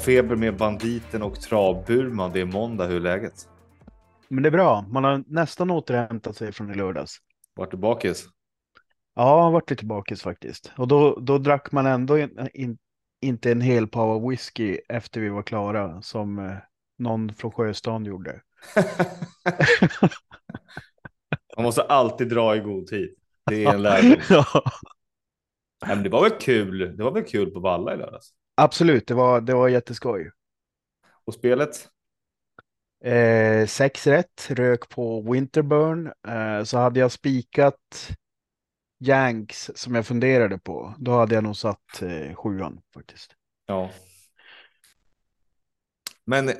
Travfeber med Banditen och Travburman. Det är måndag. Hur är läget? Men det är bra. Man har nästan återhämtat sig från i lördags. Vart du bakis? Ja, jag varit lite bakis faktiskt. Och då, då drack man ändå in, in, inte en hel power whisky efter vi var klara som eh, någon från Sjöstan gjorde. Man måste alltid dra i god tid. Det är en lärdom. ja. Men det var väl kul. Det var väl kul på Valla i lördags. Absolut, det var, det var jätteskoj. Och spelet? Eh, sex rätt, rök på Winterburn. Eh, så hade jag spikat Yanks som jag funderade på. Då hade jag nog satt eh, sjuan faktiskt. Ja. Men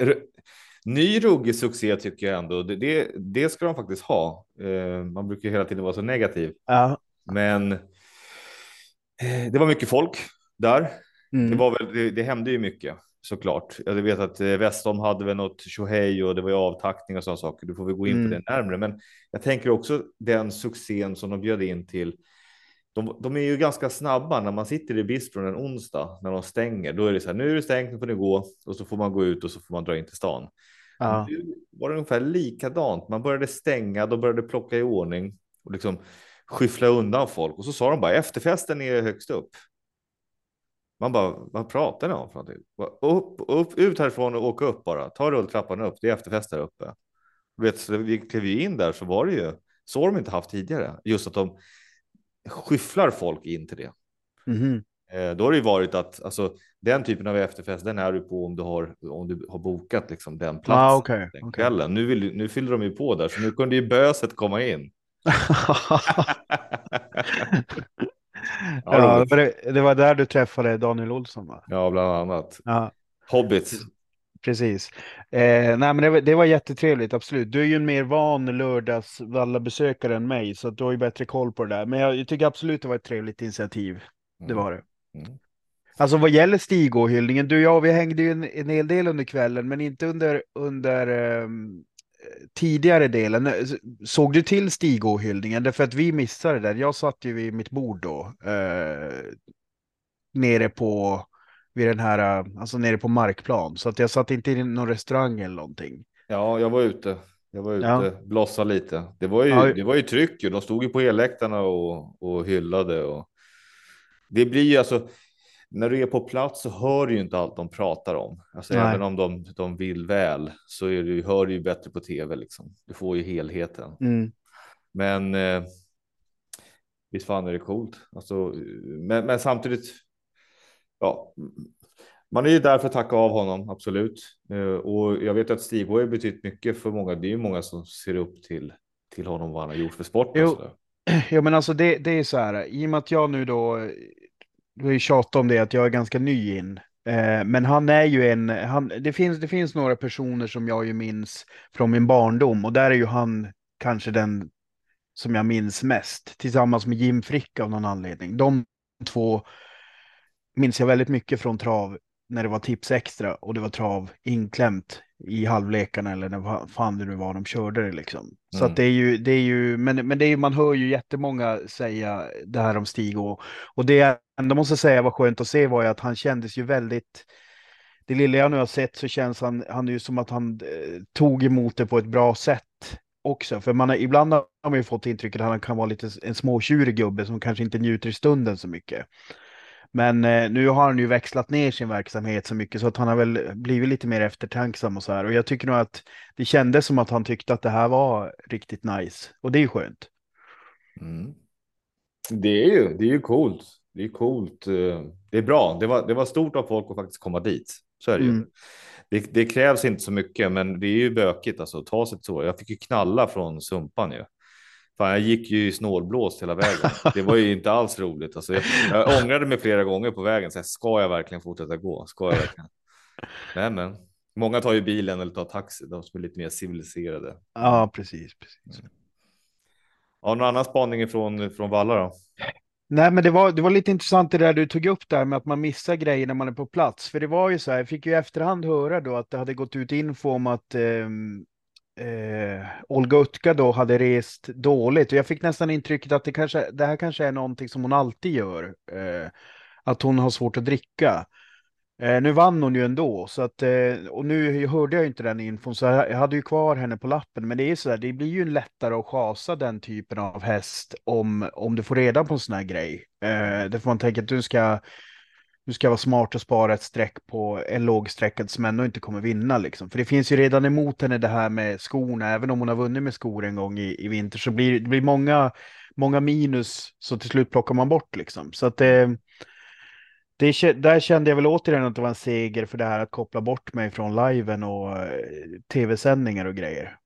ny ruggig succé tycker jag ändå. Det, det, det ska de faktiskt ha. Eh, man brukar hela tiden vara så negativ. Ja. Men eh, det var mycket folk där. Mm. Det, var väl, det, det hände ju mycket såklart. Jag vet att eh, Westholm hade väl något tjohej och det var ju avtackning och sådana saker. Du får vi gå in Mm. på det närmare. Men jag tänker också den succén som de bjöd in till. De, de är ju ganska snabba när man sitter i bistron en onsdag när de stänger. Då är det så här, nu är det stängt, nu får ni gå och så får man gå ut och så får man dra in till stan. Ja. Nu var det ungefär likadant. Man började stänga, då började plocka i ordning och liksom skyffla undan folk. Och så sa de bara efterfesten är högst upp. Man bara, vad pratar ni om för någonting? Upp, upp, ut härifrån och åka upp bara. Ta rulltrappan upp, det är efterfest där uppe. Du Vet, så vi klev in där så var det ju, så har de inte haft tidigare. Just att de skyfflar folk in till det. Mhm. Eh, då har det ju varit att alltså, den typen av efterfest, den är du på om du har, om du har bokat liksom, den platsen Ah, okej, den kvällen. Nu, vill, nu fyller de ju på där, så nu kunde ju böset komma in. ja, det, det var där du träffade Daniel Olsson va? ja, bland annat. Ja, Hobbit. precis. Eh, nej, men det, var- det var jättetrevligt, absolut. Du är ju en mer van lördags besökare än mig, så att du har ju bättre koll på det där. Men jag, jag tycker absolut det var ett trevligt initiativ. Det var det. Mm. Alltså vad gäller Stigå-hyllningen, du och jag, vi hängde ju en, en hel del under kvällen, men inte under, under ehm, tidigare delen. Såg du till Stigå-hyllningen? Därför att vi missade det. Jag satt ju vid mitt bord då, eh, nere på, vid den här, alltså nere på markplan. Så att jag satt inte i någon restaurang eller någonting. Ja, jag var ute. Jag var ute, Ja. blossade lite. Det var ju, Ja. det var ju tryck ju. De stod ju på elläktarna och, och hyllade. Och... Det blir ju alltså, när du är på plats så hör du ju inte allt de pratar om. Alltså Nej. även om de, de vill väl så är du, hör du ju bättre på tv liksom. Du får ju helheten. Mm. Men eh, visst fan är det coolt. Alltså, men, men samtidigt, ja, man är ju där för att tacka av honom, absolut. Eh, och jag vet att Stig har betytt mycket för många. Det är ju många som ser upp till, till honom vad han har gjort för sporten. Jo. sådär. Ja men alltså det, det är så här, i och med att jag nu då, du har ju tjatat om det att jag är ganska ny in. Eh, men han är ju en, han, det, finns, det finns några personer som jag ju minns från min barndom och där är ju han kanske den som jag minns mest tillsammans med Jim Frick av någon anledning. De två minns jag väldigt mycket från trav när det var tips extra och det var trav inklämt i halvlekarna eller när fan det nu var de körde det liksom. Så Mm. att det är ju, det är ju, men, men det är ju, man hör ju jättemånga säga det här om Stig och, och det jag ändå måste säga var skönt att se var ju att han kändes ju väldigt, det lilla jag nu har sett så känns han, han är ju som att han eh, tog emot det på ett bra sätt också. För man har, ibland har man ju fått intrycket att han kan vara lite en småtjurig gubbe som kanske inte njuter i stunden så mycket. Men eh, nu har han ju växlat ner sin verksamhet så mycket så att han har väl blivit lite mer eftertänksam och så här. Och jag tycker nog att det kändes som att han tyckte att det här var riktigt nice. Och det är ju skönt. Mm. Det är ju, det är ju coolt. Det är coolt. eh, Det är bra. Det var, det var stort av folk att faktiskt komma dit. Så är det ju. Mm. Det, det krävs inte så mycket, men det är ju bökigt alltså att ta sig så. Jag fick ju knalla från Sumpan ju. Fan, jag gick ju i snålblåst hela vägen. Det var ju inte alls roligt. Alltså, jag, jag ångrade mig flera gånger på vägen. Så här, ska jag verkligen fortsätta gå? Ska jag verkligen? Nej, men många tar ju bilen eller tar taxi. De som är lite mer civiliserade. Ja, precis. precis. Ja, någon annan spaning från från Valla då? Nej, men det var, det var lite intressant det där du tog upp där med att man missar grejer när man är på plats. För det var ju så här, jag fick ju i efterhand höra då att det hade gått ut info om att ehm, eh, Olga Utka då hade rest dåligt. Och jag fick nästan intrycket att det, kanske, det här kanske är någonting som hon alltid gör. Eh, att hon har svårt att dricka. Eh, nu vann hon ju ändå, så att, eh, och nu hörde jag inte den infon, så jag hade ju kvar henne på lappen. Men det är ju så där, det blir ju lättare att chasa den typen av häst om, om du får reda på en sån här grej. Eh, det får man tänka att du ska, du ska vara smart och spara ett streck på en lågstreckad som ändå inte kommer vinna. Liksom. För det finns ju redan emot henne det här med skorna, även om hon har vunnit med skor en gång i, i vinter, så blir det blir många, många minus, så till slut plockar man bort liksom. Så att eh, det det, där kände jag väl återigen att det var en seger för det här att koppla bort mig från liven och eh, tv-sändningar och grejer.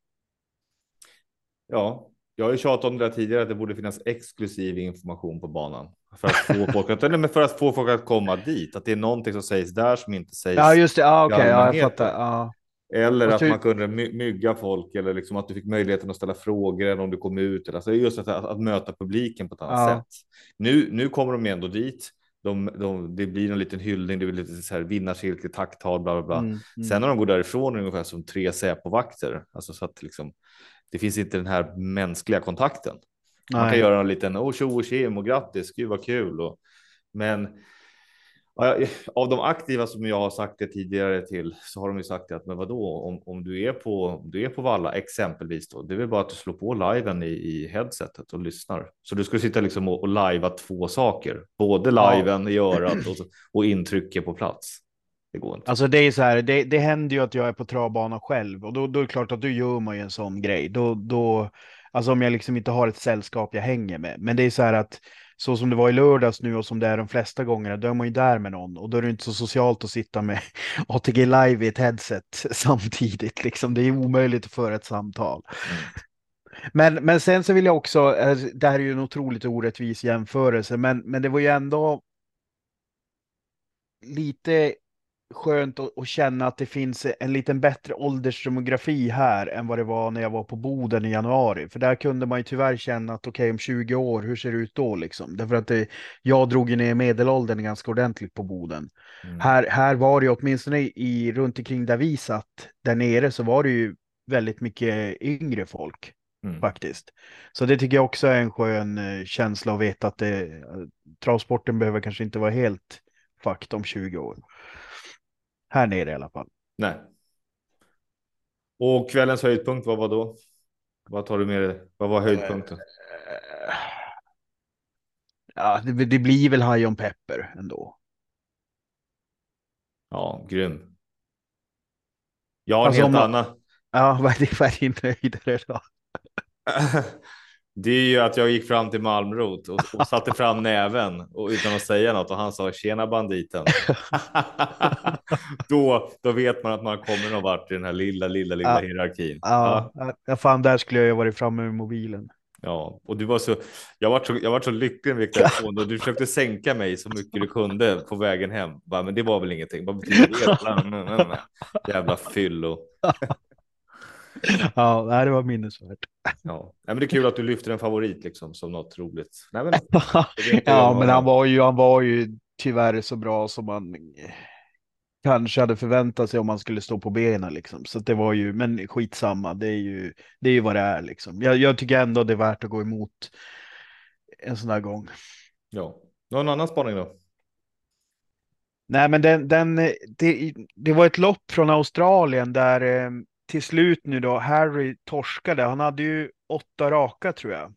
Ja, jag har ju tjatat om det där tidigare att det borde finnas exklusiv information på banan för att få folk att, eller för att få folk att komma dit. Att det är någonting som sägs där som inte sägs. Ja, just det. Ja, okay, ja, jag fattar. Ja. Eller att man kunde mygga folk eller liksom att du fick möjligheten att ställa frågor eller om du kom ut. Alltså just att, att, att möta publiken på ett annat ja. sätt. Nu, nu kommer de ändå dit de, de, det blir en liten hyllning, det blir lite så här vinnarcirkel, tacktal, bla bla bla. Mm, mm. Sen när de går därifrån ungefär som tre Säpo-vakter, alltså så att liksom det finns inte den här mänskliga kontakten. Nej. Man kan göra en liten oh, tjo och tjim och grattis, gud vad kul. Och, men av de aktiva som jag har sagt det tidigare till så har de ju sagt att men vadå om, om du är på om du är på Valla exempelvis då. Det är väl bara att du slår på liven i, i headsetet och lyssnar. Så du skulle sitta liksom och, och lajva två saker, både liven ja. i örat och, och intrycket på plats. Det går inte. Alltså det är så här, det, det händer ju att jag är på travbana själv och då, då är det klart att då gör man ju en sån grej. Då, då, alltså om jag liksom inte har ett sällskap jag hänger med. Men det är så här att så som det var i lördags nu och som det är de flesta gångerna, då är man ju där med någon och då är det inte så socialt att sitta med ATG live i ett headset samtidigt. Liksom. Det är omöjligt att föra ett samtal. Mm. Men, men sen så vill jag också, eh, det här är ju en otroligt orättvis jämförelse, men, men det var ju ändå lite skönt att, att, känna att det finns en liten bättre åldersdemografi här än vad det var när jag var på Boden i januari. För där kunde man ju tyvärr känna att okej, okay, om 20 år, hur ser det ut då liksom? Därför att det, jag drog ju ner medelåldern ganska ordentligt på Boden. Mm. Här, här var det ju åtminstone i, runt omkring där vi satt, där nere, så var det ju väldigt mycket yngre folk. Mm. Faktiskt. Så det tycker jag också är en skön eh, känsla att veta att det, travsporten behöver kanske inte vara helt fakt om 20 år. Här nere i alla fall. Nej. Och kvällens höjdpunkt, vad var då? Vad tar du med dig? Vad var höjdpunkten? Ja, det, det blir väl High on Pepper ändå. Ja, grym. Jag har en alltså, helt annan. Ja, vad är din höjdare då? Det är ju att jag gick fram till Malmrot och, och satte fram näven och utan att säga något och han sa tjena banditen. då, då vet man att man kommer någon vart i den här lilla, lilla, lilla ja, hierarkin. Ja, ja. fan, där skulle jag ju varit framme med mobilen. Ja, och du var så. Jag var så, jag var så lycklig med telefon och du försökte sänka mig så mycket du kunde på vägen hem. Bara, men det var väl ingenting. Det? Jävla fyllo. ja, det var minnesvärt. Ja, men det är kul att du lyfter en favorit liksom som något roligt. Nej, men, ja, men han var ju, han var ju tyvärr så bra som man kanske hade förväntat sig om man skulle stå på benen liksom. Så det var ju, men skitsamma, det är ju, det är ju vad det är liksom. Jag, jag tycker ändå det är värt att gå emot en sån här gång. Ja, någon annan spaning då? Nej, men den, den, det, det var ett lopp från Australien där eh, till slut nu då, Harry torskade. Han hade ju åtta raka tror jag.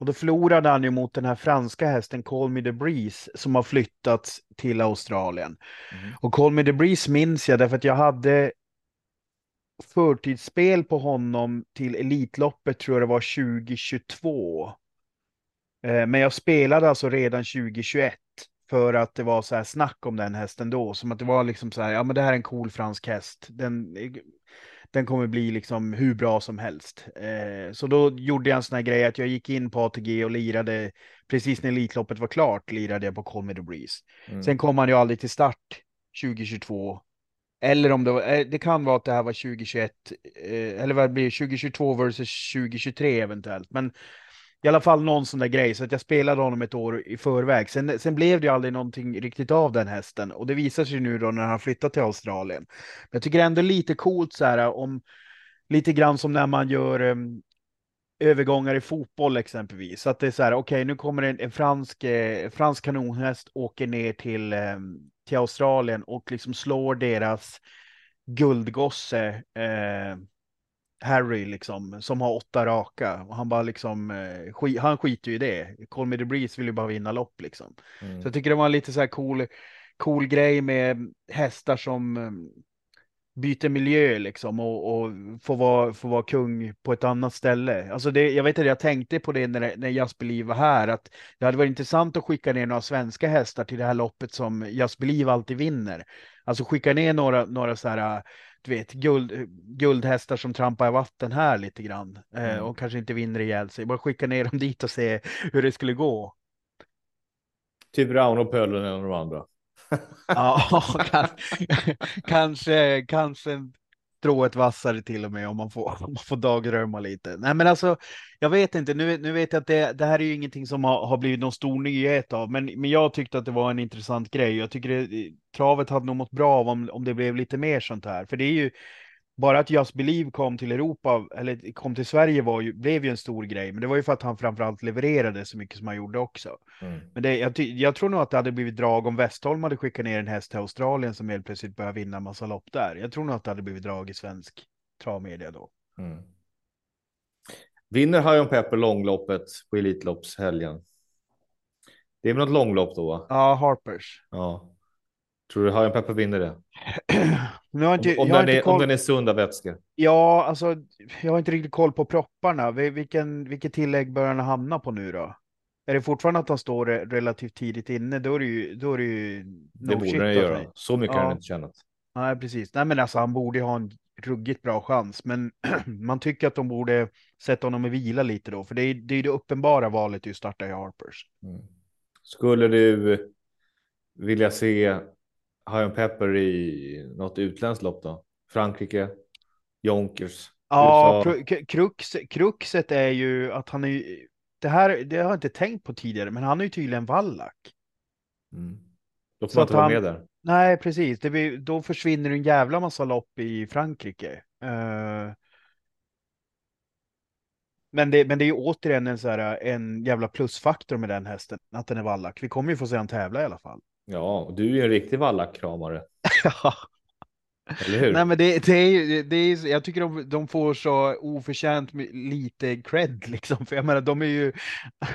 Och då förlorade han ju mot den här franska hästen Call Me The Breeze som har flyttats till Australien. Mm. Och Call Me The Breeze minns jag därför att jag hade förtidsspel på honom till Elitloppet tror jag det var 2022. Eh, men jag spelade alltså redan 2021 för att det var så här snack om den hästen då. Som att det var liksom så här, ja men det här är en cool fransk häst. Den den kommer bli liksom hur bra som helst. Eh, så då gjorde jag en sån här grej att jag gick in på ATG och lirade precis när Elitloppet var klart lirade jag på Comedy Breeze. Mm. Sen kom han ju aldrig till start 2022. Eller om det var, eh, det kan vara att det här var 2021, eh, eller vad blir det, 2022 versus 2023 eventuellt. Men i alla fall någon sån där grej, så att jag spelade honom ett år i förväg. Sen, sen blev det ju aldrig någonting riktigt av den hästen och det visar sig nu då när han flyttat till Australien. Men jag tycker ändå lite coolt så här om lite grann som när man gör um, övergångar i fotboll exempelvis. Så att det är så här, okej, okay, nu kommer en, en fransk, eh, fransk kanonhäst åker ner till, eh, till Australien och liksom slår deras guldgosse eh, Harry liksom, som har åtta raka. Och han bara liksom, eh, skit, han skiter ju i det. Call me the breeze vill ju bara vinna lopp liksom. Mm. Så jag tycker det var lite så här cool, cool grej med hästar som eh, byter miljö liksom och, och får, vara, får vara kung på ett annat ställe. Alltså det, jag vet inte, jag tänkte på det när, när Jasper Liv var här, att det hade varit intressant att skicka ner några svenska hästar till det här loppet som Jasper Liv alltid vinner. Alltså skicka ner några, några så här, du vet, guld, guldhästar som trampar i vatten här lite grann eh, Mm. och kanske inte vinner ihjäl sig. Bara skicka ner dem dit och se hur det skulle gå. Typ Pölönen och de andra. Ja, kan, kanske, kanske strået vassare till och med om man får, om man får dagdrömma lite. Nej, men alltså, jag vet inte. Nu, nu vet jag att det, det här är ju ingenting som har, har blivit någon stor nyhet av, men, men jag tyckte att det var en intressant grej. Jag tycker det, travet hade nog mått bra av om, om det blev lite mer sånt här, för det är ju bara att Just Believe kom till Europa, eller kom till Sverige var ju, blev ju en stor grej, men det var ju för att han framförallt levererade så mycket som han gjorde också. Mm. Men det, jag, jag tror nog att det hade blivit drag om Westholm hade skickat ner en häst till Australien som helt plötsligt börjar vinna en massa lopp där. Jag tror nog att det hade blivit drag i svensk travmedia då. Mm. Vinner Hion Pepper långloppet på Elitloppshelgen? Det är väl något långlopp då? Va? Ja, Harpers. Ja. Tror du Hion Pepper vinner det? Nu har inte, Om, om, jag har den inte är, om koll. den är sund av vätskor. Ja, alltså, jag har inte riktigt koll på propparna. Vi- Vilken, vilket tillägg bör han hamna på nu då? Är det fortfarande att han står re- relativt tidigt inne, då är det ju, då är det ju Det no borde av göra. mig. Så mycket har Ja. den inte tjänat. Nej, precis. Nej, men alltså han borde ha en ruggigt bra chans, men man tycker att de borde sätta honom i vila lite då, för det är det, är det uppenbara valet att starta i Harpers. Mm. Skulle du vilja se Hion Pepper i något utländskt lopp då? Frankrike, Jonkers. Ja, krux, kruxet är ju att han är det här, det har jag inte tänkt på tidigare, men han är ju tydligen vallack. Mm. Då får Så man inte vara han- med där. Nej, precis. Det blir, då försvinner en jävla massa lopp i Frankrike. Eh, men, det, men det är ju återigen en, så här, en jävla plusfaktor med den hästen, att den är vallack. Vi kommer ju få se han tävla i alla fall. Ja, och du är ju en riktig vallackkramare. Eller hur? Nej, men det, det är ju, det är, jag tycker de, de får så oförtjänt lite cred liksom, för jag menar de är ju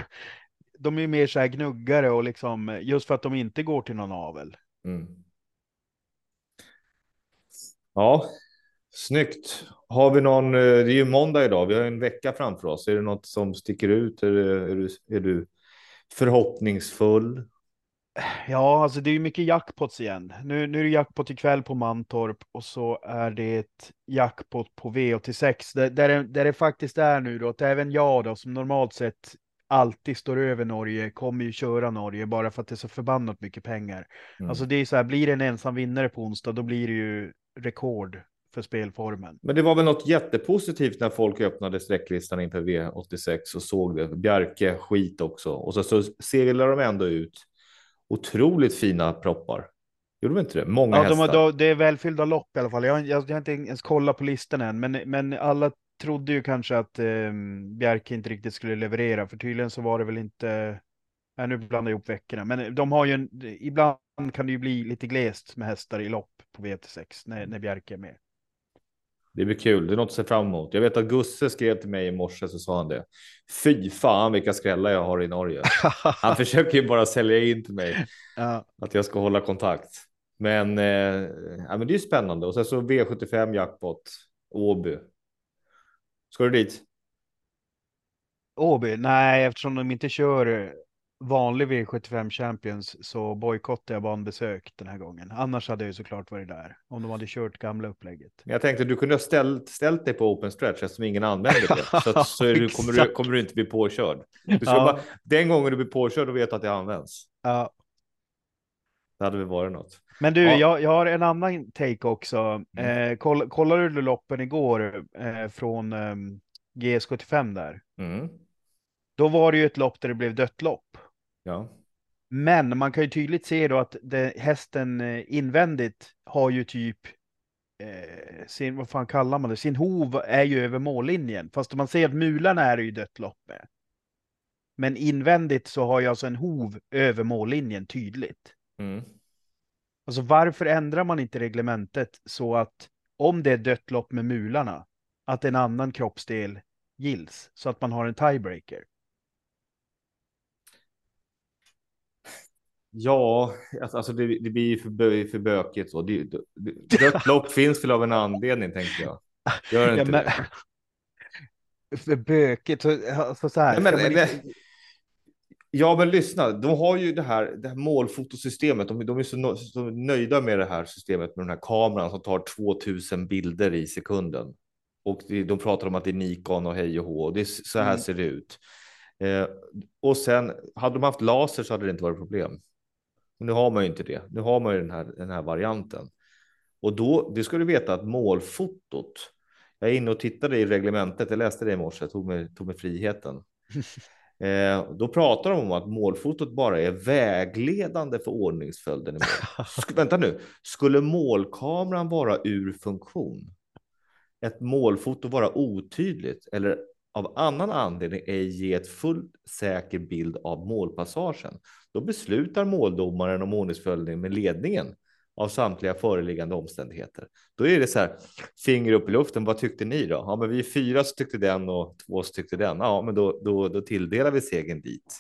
de är ju mer så här gnuggare och liksom just för att de inte går till någon avel. Mm. Ja, snyggt. Har vi någon, eh, det är ju måndag idag, vi har en vecka framför oss. Är det något som sticker ut? Är, du, är du förhoppningsfull? Ja, alltså det är ju mycket jackpots igen. Nu, nu är det jackpot ikväll på Mantorp och så är det ett jackpot på V86 där, där, det, där det faktiskt är nu då att även jag då som normalt sett alltid står över Norge kommer ju köra Norge bara för att det är så förbannat mycket pengar. Mm. Alltså det är så här, blir det en ensam vinnare på onsdag då blir det ju rekord för spelformen. Men det var väl något jättepositivt när folk öppnade sträcklistan inför V86 och såg det. Bjerke skit också. Och så, så seglar de ändå ut otroligt fina proppar. Gjorde de inte det? Många Ja, de, hästar. har- då, det är välfyllda lopp i alla fall. Jag, jag, jag har inte ens kollat på listan än, men, men alla trodde ju kanske att eh, Bjerke inte riktigt skulle leverera, för tydligen så var det väl inte... Nej, nu blandar jag ihop veckorna, men de har ju en... Ibland kan det ju bli lite glest med hästar i lopp på V86 när, när Bjerke är med. Det blir kul. Det är något att se fram emot. Jag vet att Gusse skrev till mig i morse så sa han det. Fy fan vilka skrällar jag har i Norge. Han försöker ju bara sälja in till mig ja. att jag ska hålla kontakt. Men, eh, ja, men det är spännande. Och sen så V75 jackpot Åby. Ska du dit? Åby? Nej, eftersom de inte kör vanlig V75 Champions så bojkottar jag banbesök den här gången. Annars hade jag ju såklart varit där om de hade kört gamla upplägget. Jag tänkte du kunde ha ställt, ställt dig på open stretch eftersom ingen använder det. Så, så du, kommer, du, kommer du inte bli påkörd. Du ska Ja. bara, den gången du blir påkörd och vet att det används. Ja. Det hade väl varit något. Men du, Ja. jag, jag har en annan take också. Mm. Eh, koll, kollade du loppen igår eh, från eh, GS75 där? Mm. Då var det ju ett lopp där det blev dött lopp. Ja. Men man kan ju tydligt se då att det, hästen eh, invändigt har ju typ eh, sin, vad fan kallar man det, sin hov är ju över mållinjen. Fast man ser att mularna är det ju dött lopp med. Men invändigt så har jag alltså en hov över mållinjen tydligt. Mm. Alltså varför ändrar man inte reglementet så att om det är dött lopp med mularna, att en annan kroppsdel gills så att man har en tiebreaker? Ja, alltså, alltså det, det blir för, för bökigt så. Det, det, dött lopp finns väl av en anledning, tänker jag. Gör inte ja, men... det? För bökigt, så, alltså, så här. Nej, men, inte... Ja, men lyssna, de har ju det här, det här målfotosystemet. De, de är så, så, nöjda med det här systemet med den här kameran som tar 2000 bilder i sekunden. Och de pratar om att det är Nikon och hej och hå. Och det är, så här mm. ser det ut. Eh, och sen hade de haft laser så hade det inte varit problem. Nu har man ju inte det. Nu har man ju den här, den här varianten. Och då, det ska du veta att målfotot. Jag är inne och tittade i reglementet. Jag läste det i morse. Jag tog mig, tog mig friheten. Eh, då pratar de om att målfotot bara är vägledande för ordningsföljden i mål. Sk vänta nu, skulle målkameran vara ur funktion? Ett målfoto vara otydligt eller av annan anledning ej ge ett fullt säker bild av målpassagen. Då beslutar måldomaren om ordningsföljden med ledningen av samtliga föreliggande omständigheter. Då är det så här finger upp i luften. Vad tyckte ni då? Ja, men vi är fyra så tyckte den och två så tyckte den. Ja, men då, då, då tilldelar vi segern dit.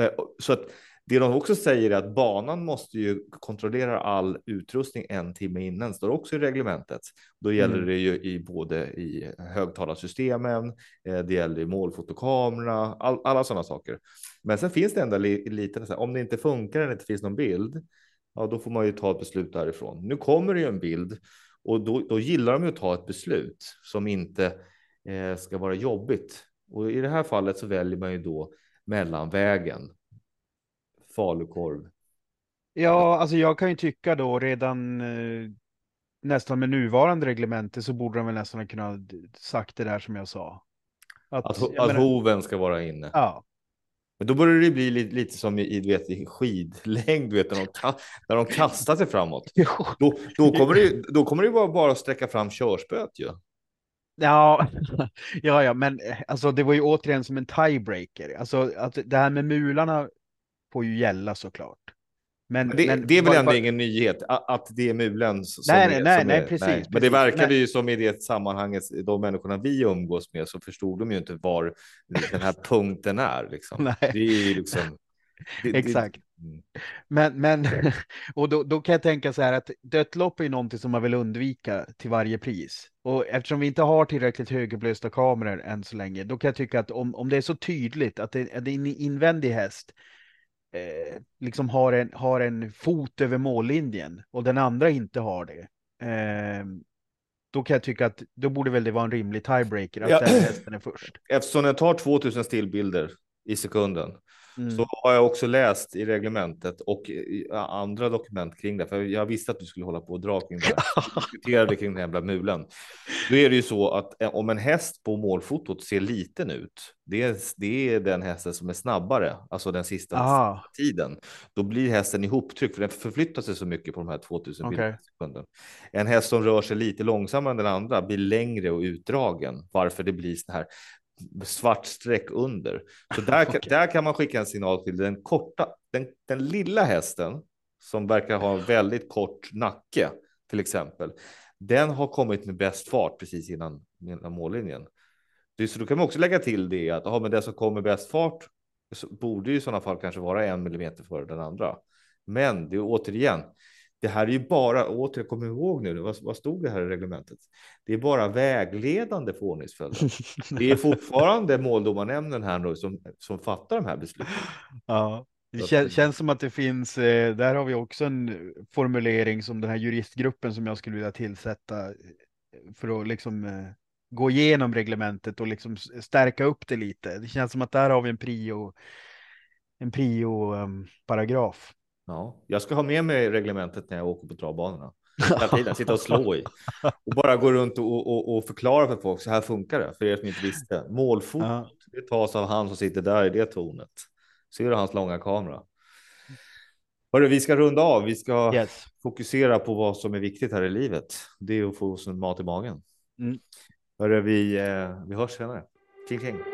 Eh, så att det de också säger är att banan måste ju kontrollera all utrustning en timme innan, står också i reglementet. Då gäller mm. det ju i både i högtalarsystemen, eh, det gäller i målfotokamera, all, alla sådana saker. Men sen finns det ändå lite, om det inte funkar eller inte finns någon bild, ja, då får man ju ta ett beslut därifrån. Nu kommer det ju en bild och då, då gillar de ju att ta ett beslut som inte eh, ska vara jobbigt. Och i det här fallet så väljer man ju då mellanvägen. Falukorv. Ja, alltså jag kan ju tycka då redan eh, nästan med nuvarande reglemente så borde de väl nästan kunna sagt det där som jag sa. Att, att, att menar, hoven ska vara inne. Ja, men då börjar det bli lite, lite som i, du vet, i skidlängd, du vet, när, de, när de kastar sig framåt. Då, då kommer det, då kommer det bara, bara sträcka fram körspöet ju. Ja, ja, ja, men alltså det var ju återigen som en tiebreaker. Alltså att det här med mularna får ju gälla såklart. Men, det, men, det, är väl bara, ändå bara... ingen nyhet att det är mulen som nej, är, nej, nej, som nej, är, precis, nej. Men det verkade nej. ju som i det sammanhanget, de människorna vi umgås med så förstod de ju inte var den här punkten är. Liksom. Nej. Det är ju liksom. Det, Exakt. Det, mm. Men, men och då, då kan jag tänka så här att dött lopp är någonting som man vill undvika till varje pris. Och eftersom vi inte har tillräckligt högupplösta kameror än så länge, då kan jag tycka att om, om det är så tydligt att det, att det är en invändig häst eh, liksom har en, har en fot över mållinjen och den andra inte har det. Eh, då kan jag tycka att då borde väl det vara en rimlig tiebreaker att ja. den hästen är först. Eftersom den tar 2000 stillbilder i sekunden Mm. Så har jag också läst i reglementet och andra dokument kring det, för jag visste att du skulle hålla på och dra kring det. diskuterade kring den jävla mulen. Då är det ju så att eh, om en häst på målfotot ser liten ut, det är, det är den hästen som är snabbare, alltså den sista ah. tiden. Då blir hästen ihoptryckt, för den förflyttar sig så mycket på de här 2000 okay. sekunder. En häst som rör sig lite långsammare än den andra blir längre och utdragen, varför det blir så här svart streck under. Så där, okay. där kan man skicka en signal till den korta, den, den lilla hästen som verkar ha en väldigt kort nacke till exempel. Den har kommit med bäst fart precis innan, innan mållinjen. Så då kan man också lägga till det att ja, men den som kommer bäst fart borde i sådana fall kanske vara en millimeter före den andra. Men det är återigen, det här är ju bara, åter, kom ihåg nu, vad, vad stod det här i reglementet? Det är bara vägledande för ordningsföljden. Det är fortfarande måldomarnämnden här nu som, som fattar de här besluten. Ja. Det kän, känns som att det finns, eh, där har vi också en formulering som den här juristgruppen som jag skulle vilja tillsätta eh, för att liksom eh, gå igenom reglementet och liksom stärka upp det lite. Det känns som att där har vi en prio, en prio um, paragraf. Ja, jag ska ha med mig reglementet när jag åker på travbanorna. Hela tiden sitta och slå i och bara gå runt och, och, och, förklara för folk. Så här funkar det för er som inte visste. Målfotot, ja. det tas av han som sitter där i det tornet. Ser du hans långa kamera? Hörru, vi ska runda av. Vi ska yes. fokusera på vad som är viktigt här i livet. Det är att få oss mat i magen. Mm. Hörru, vi, eh, vi hörs senare. King King.